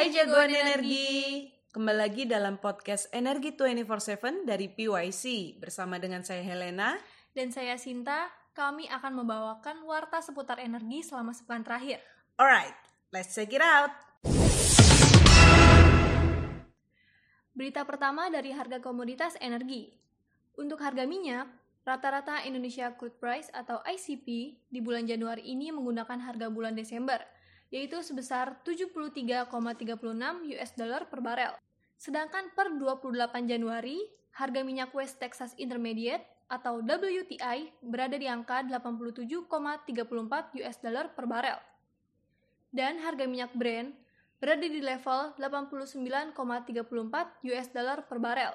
Hai jagoan energi. Kembali lagi dalam podcast Energi 24/7 dari PYC bersama dengan saya Helena. Dan saya Sinta, kami akan membawakan warta seputar energi selama sepekan terakhir. Alright, let's check it out. Berita pertama dari harga komoditas energi. Untuk harga minyak, rata-rata Indonesia Crude Price atau ICP di bulan Januari ini menggunakan harga bulan Desember, yaitu sebesar 73,36 US dollar per barel. Sedangkan per 28 Januari, harga minyak West Texas Intermediate atau WTI berada di angka 87,34 US dollar per barel. Dan harga minyak Brent berada di level 89,34 US dollar per barel.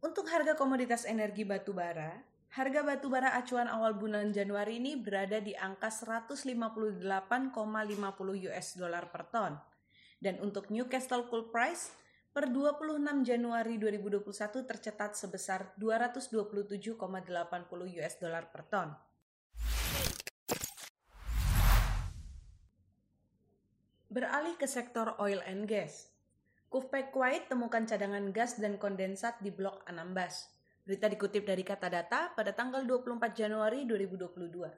Untuk harga komoditas energi batu bara, harga batu bara acuan awal bulan Januari ini berada di angka 158,50 US dollar per ton. Dan untuk Newcastle Coal Price per 26 Januari 2021 tercatat sebesar 227,80 US dollar per ton. Beralih ke sektor oil and gas. Kufpek Kuwait temukan cadangan gas dan kondensat di Blok Anambas. Berita dikutip dari Kata Data pada tanggal 24 Januari 2022.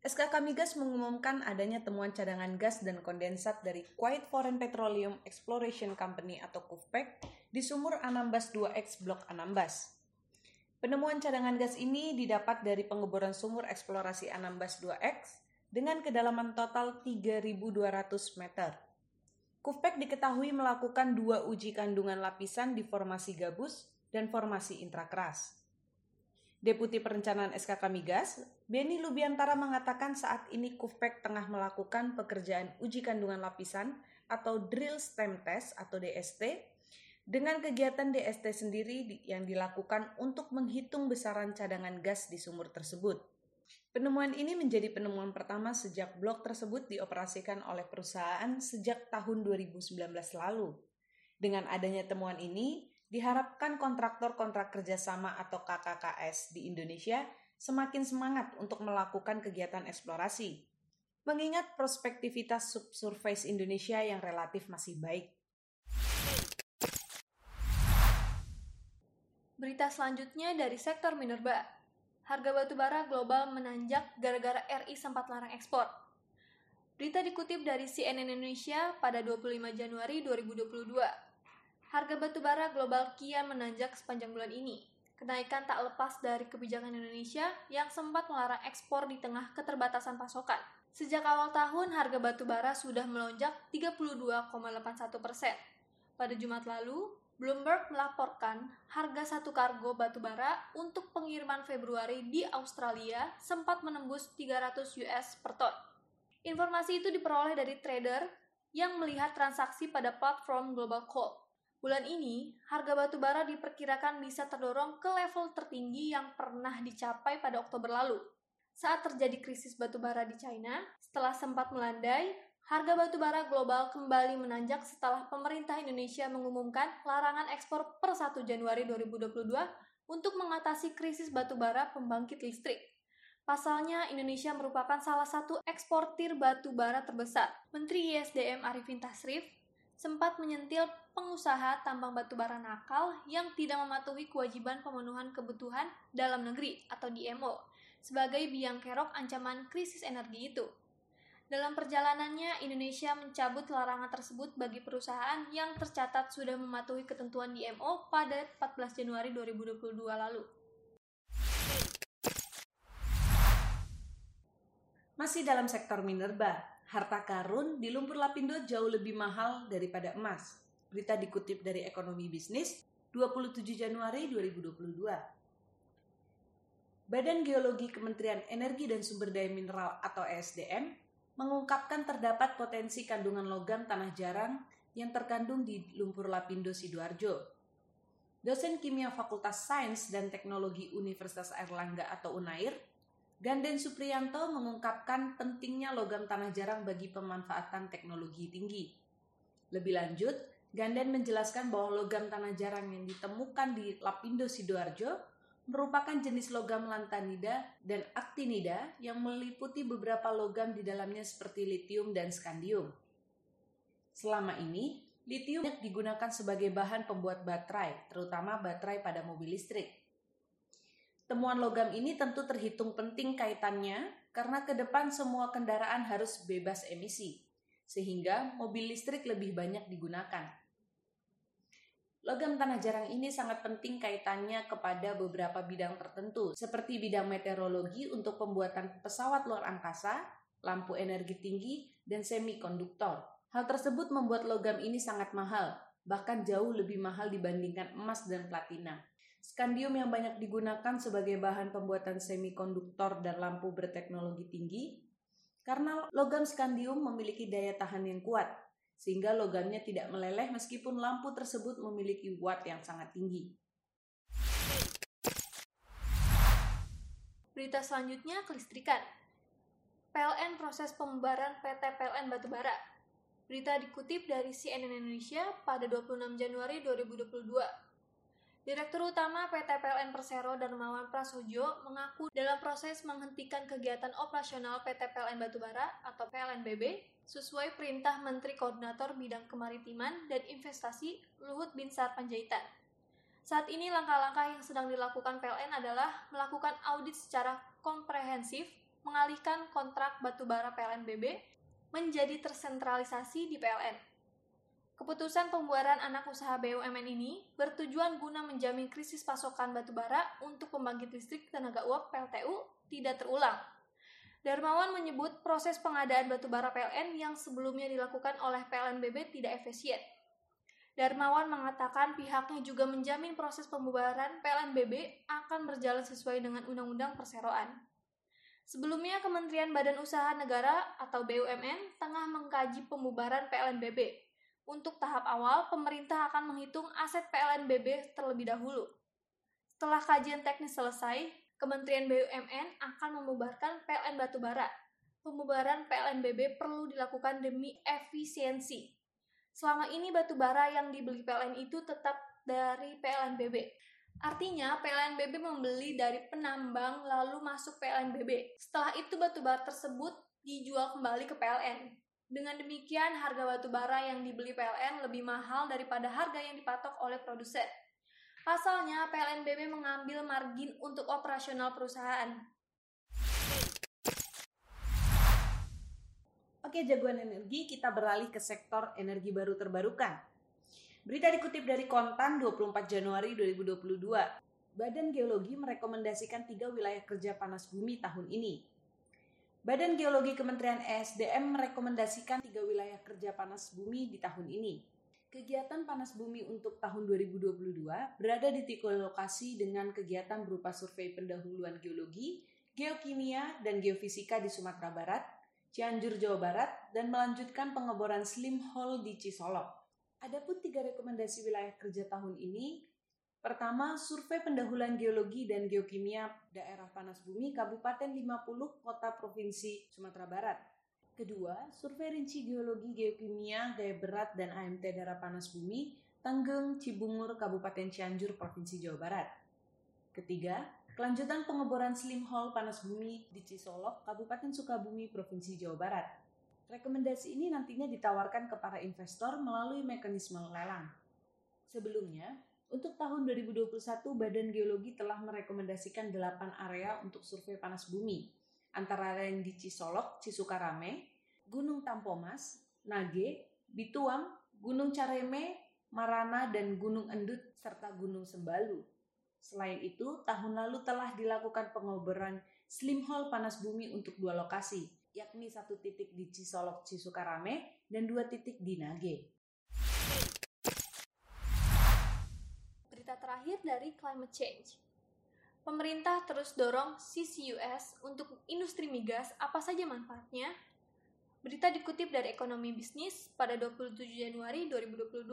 SKK Migas mengumumkan adanya temuan cadangan gas dan kondensat dari Kuwait Foreign Petroleum Exploration Company atau KUFPEC di sumur Anambas 2X Blok Anambas. Penemuan cadangan gas ini didapat dari pengeboran sumur eksplorasi Anambas 2X dengan kedalaman total 3.200 meter. Kufpek diketahui melakukan dua uji kandungan lapisan di formasi gabus dan formasi intrakeras. Deputi Perencanaan SKK Migas, Beni Lubiantara mengatakan saat ini Kufpek tengah melakukan pekerjaan uji kandungan lapisan atau drill stem test atau DST dengan kegiatan DST sendiri yang dilakukan untuk menghitung besaran cadangan gas di sumur tersebut. Penemuan ini menjadi penemuan pertama sejak blok tersebut dioperasikan oleh perusahaan sejak tahun 2019 lalu. Dengan adanya temuan ini, diharapkan kontraktor kontrak kerjasama atau KKKS di Indonesia semakin semangat untuk melakukan kegiatan eksplorasi. Mengingat prospektivitas subsurface Indonesia yang relatif masih baik. Berita selanjutnya dari sektor minerba. Harga batu bara global menanjak gara-gara RI sempat larang ekspor. Berita dikutip dari CNN Indonesia pada 25 Januari 2022. Harga batu bara global kian menanjak sepanjang bulan ini. Kenaikan tak lepas dari kebijakan Indonesia yang sempat melarang ekspor di tengah keterbatasan pasokan. Sejak awal tahun, harga batu bara sudah melonjak 32,81 persen. Pada Jumat lalu, Bloomberg melaporkan harga satu kargo batu bara untuk pengiriman Februari di Australia sempat menembus 300 US per ton. Informasi itu diperoleh dari trader yang melihat transaksi pada platform Global Coal. Bulan ini, harga batu bara diperkirakan bisa terdorong ke level tertinggi yang pernah dicapai pada Oktober lalu. Saat terjadi krisis batu bara di China, setelah sempat melandai, harga batu bara global kembali menanjak setelah pemerintah Indonesia mengumumkan larangan ekspor per 1 Januari 2022 untuk mengatasi krisis batu bara pembangkit listrik. Pasalnya, Indonesia merupakan salah satu eksportir batu bara terbesar. Menteri ISDM Arifin Tasrif sempat menyentil pengusaha tambang batu bara nakal yang tidak mematuhi kewajiban pemenuhan kebutuhan dalam negeri atau DMO sebagai biang kerok ancaman krisis energi itu. Dalam perjalanannya, Indonesia mencabut larangan tersebut bagi perusahaan yang tercatat sudah mematuhi ketentuan DMO pada 14 Januari 2022 lalu. Masih dalam sektor minerba, harta karun di lumpur lapindo jauh lebih mahal daripada emas. Berita dikutip dari Ekonomi Bisnis 27 Januari 2022. Badan Geologi Kementerian Energi dan Sumber Daya Mineral atau ESDM mengungkapkan terdapat potensi kandungan logam tanah jarang yang terkandung di lumpur lapindo Sidoarjo. Dosen Kimia Fakultas Sains dan Teknologi Universitas Airlangga atau UNAIR, Ganden Supriyanto mengungkapkan pentingnya logam tanah jarang bagi pemanfaatan teknologi tinggi. Lebih lanjut, Ganden menjelaskan bahwa logam tanah jarang yang ditemukan di Lapindo Sidoarjo merupakan jenis logam lantanida dan aktinida yang meliputi beberapa logam di dalamnya seperti litium dan skandium. Selama ini, Litium digunakan sebagai bahan pembuat baterai, terutama baterai pada mobil listrik. Temuan logam ini tentu terhitung penting kaitannya karena ke depan semua kendaraan harus bebas emisi, sehingga mobil listrik lebih banyak digunakan. Logam tanah jarang ini sangat penting kaitannya kepada beberapa bidang tertentu, seperti bidang meteorologi untuk pembuatan pesawat luar angkasa, lampu energi tinggi, dan semikonduktor. Hal tersebut membuat logam ini sangat mahal, bahkan jauh lebih mahal dibandingkan emas dan platina. Skandium yang banyak digunakan sebagai bahan pembuatan semikonduktor dan lampu berteknologi tinggi karena logam skandium memiliki daya tahan yang kuat, sehingga logamnya tidak meleleh meskipun lampu tersebut memiliki watt yang sangat tinggi. Berita selanjutnya kelistrikan. PLN proses pembaran PT PLN Batubara. Berita dikutip dari CNN Indonesia pada 26 Januari 2022. Direktur Utama PT PLN Persero Darmawan Prasojo mengaku dalam proses menghentikan kegiatan operasional PT PLN Batubara atau PLNBB sesuai perintah Menteri Koordinator Bidang Kemaritiman dan Investasi Luhut Binsar Panjaitan. Saat ini langkah-langkah yang sedang dilakukan PLN adalah melakukan audit secara komprehensif, mengalihkan kontrak batubara PLNBB menjadi tersentralisasi di PLN. Keputusan pembuaran anak usaha BUMN ini bertujuan guna menjamin krisis pasokan batubara untuk pembangkit listrik tenaga uap PLTU tidak terulang. Darmawan menyebut proses pengadaan batubara PLN yang sebelumnya dilakukan oleh PLNBB tidak efisien. Darmawan mengatakan pihaknya juga menjamin proses pembubaran PLNBB akan berjalan sesuai dengan Undang-Undang Perseroan. Sebelumnya, Kementerian Badan Usaha Negara atau BUMN tengah mengkaji pembubaran PLNBB untuk tahap awal, pemerintah akan menghitung aset PLNBB terlebih dahulu. Setelah kajian teknis selesai, Kementerian BUMN akan membubarkan PLN Batubara. Pembubaran PLNBB perlu dilakukan demi efisiensi. Selama ini batubara yang dibeli PLN itu tetap dari PLNBB. Artinya, PLNBB membeli dari penambang lalu masuk PLNBB. Setelah itu batubara tersebut dijual kembali ke PLN. Dengan demikian, harga batu bara yang dibeli PLN lebih mahal daripada harga yang dipatok oleh produsen. Pasalnya, PLNBB mengambil margin untuk operasional perusahaan. Oke, jagoan energi, kita beralih ke sektor energi baru terbarukan. Berita dikutip dari Kontan 24 Januari 2022. Badan Geologi merekomendasikan tiga wilayah kerja panas bumi tahun ini, Badan Geologi Kementerian ESDM merekomendasikan tiga wilayah kerja panas bumi di tahun ini. Kegiatan panas bumi untuk tahun 2022 berada di tiga lokasi dengan kegiatan berupa survei pendahuluan geologi, geokimia, dan geofisika di Sumatera Barat, Cianjur, Jawa Barat, dan melanjutkan pengeboran slim hole di Cisolok. Adapun tiga rekomendasi wilayah kerja tahun ini Pertama, survei pendahuluan geologi dan geokimia daerah panas bumi Kabupaten 50 Kota Provinsi Sumatera Barat. Kedua, survei rinci geologi geokimia gaya berat dan AMT daerah panas bumi Tanggeng Cibungur Kabupaten Cianjur Provinsi Jawa Barat. Ketiga, kelanjutan pengeboran slim hole panas bumi di Cisolok Kabupaten Sukabumi Provinsi Jawa Barat. Rekomendasi ini nantinya ditawarkan ke para investor melalui mekanisme lelang. Sebelumnya, untuk tahun 2021, Badan Geologi telah merekomendasikan 8 area untuk survei panas bumi, antara lain di Cisolok, Cisukarame, Gunung Tampomas, Nage, Bituang, Gunung Careme, Marana, dan Gunung Endut, serta Gunung Sembalu. Selain itu, tahun lalu telah dilakukan pengoboran slim hole panas bumi untuk dua lokasi, yakni satu titik di Cisolok Cisukarame dan dua titik di Nage. Terakhir dari climate change. Pemerintah terus dorong CCUS untuk industri migas apa saja manfaatnya? Berita dikutip dari Ekonomi Bisnis pada 27 Januari 2022.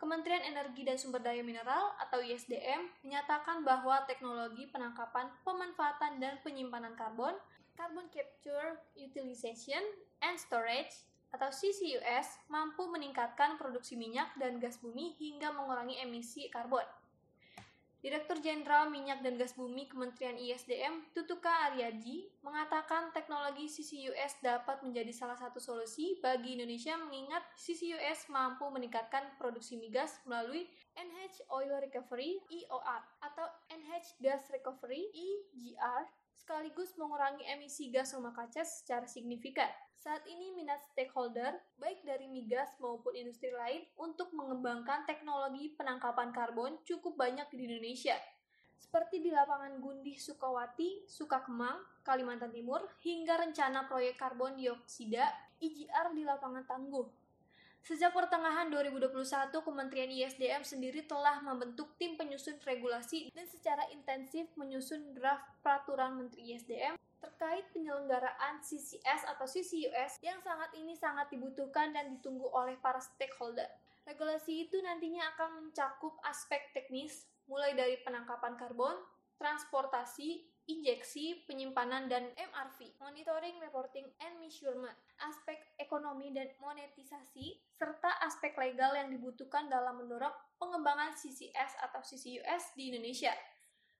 Kementerian Energi dan Sumber Daya Mineral atau ISDM menyatakan bahwa teknologi penangkapan, pemanfaatan, dan penyimpanan karbon, carbon capture, utilization, and storage atau CCUS mampu meningkatkan produksi minyak dan gas bumi hingga mengurangi emisi karbon. Direktur Jenderal Minyak dan Gas Bumi Kementerian ISDM, Tutuka Aryaji, mengatakan teknologi CCUS dapat menjadi salah satu solusi bagi Indonesia mengingat CCUS mampu meningkatkan produksi migas melalui NH Oil Recovery EOR atau NH Gas Recovery EGR sekaligus mengurangi emisi gas rumah kaca secara signifikan. Saat ini minat stakeholder, baik dari migas maupun industri lain, untuk mengembangkan teknologi penangkapan karbon cukup banyak di Indonesia. Seperti di lapangan Gundih Sukawati, Sukakemang, Kalimantan Timur, hingga rencana proyek karbon dioksida IGR di lapangan Tangguh. Sejak pertengahan 2021, Kementerian ISDM sendiri telah membentuk tim penyusun regulasi dan secara intensif menyusun draft peraturan Menteri ISDM terkait penyelenggaraan CCS atau CCUS yang sangat ini sangat dibutuhkan dan ditunggu oleh para stakeholder. Regulasi itu nantinya akan mencakup aspek teknis, mulai dari penangkapan karbon, transportasi, injeksi, penyimpanan, dan MRV, monitoring, reporting, and measurement, aspek ekonomi dan monetisasi, serta aspek legal yang dibutuhkan dalam mendorong pengembangan CCS atau CCUS di Indonesia.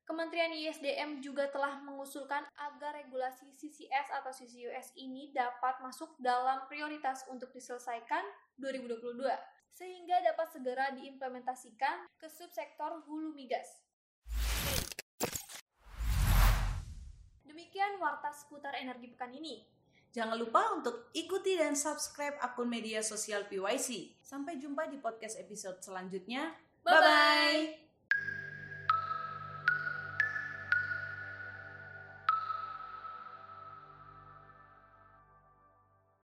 Kementerian ISDM juga telah mengusulkan agar regulasi CCS atau CCUS ini dapat masuk dalam prioritas untuk diselesaikan 2022, sehingga dapat segera diimplementasikan ke subsektor hulu migas. Warta seputar energi pekan ini. Jangan lupa untuk ikuti dan subscribe akun media sosial PYC. Sampai jumpa di podcast episode selanjutnya. Bye-bye.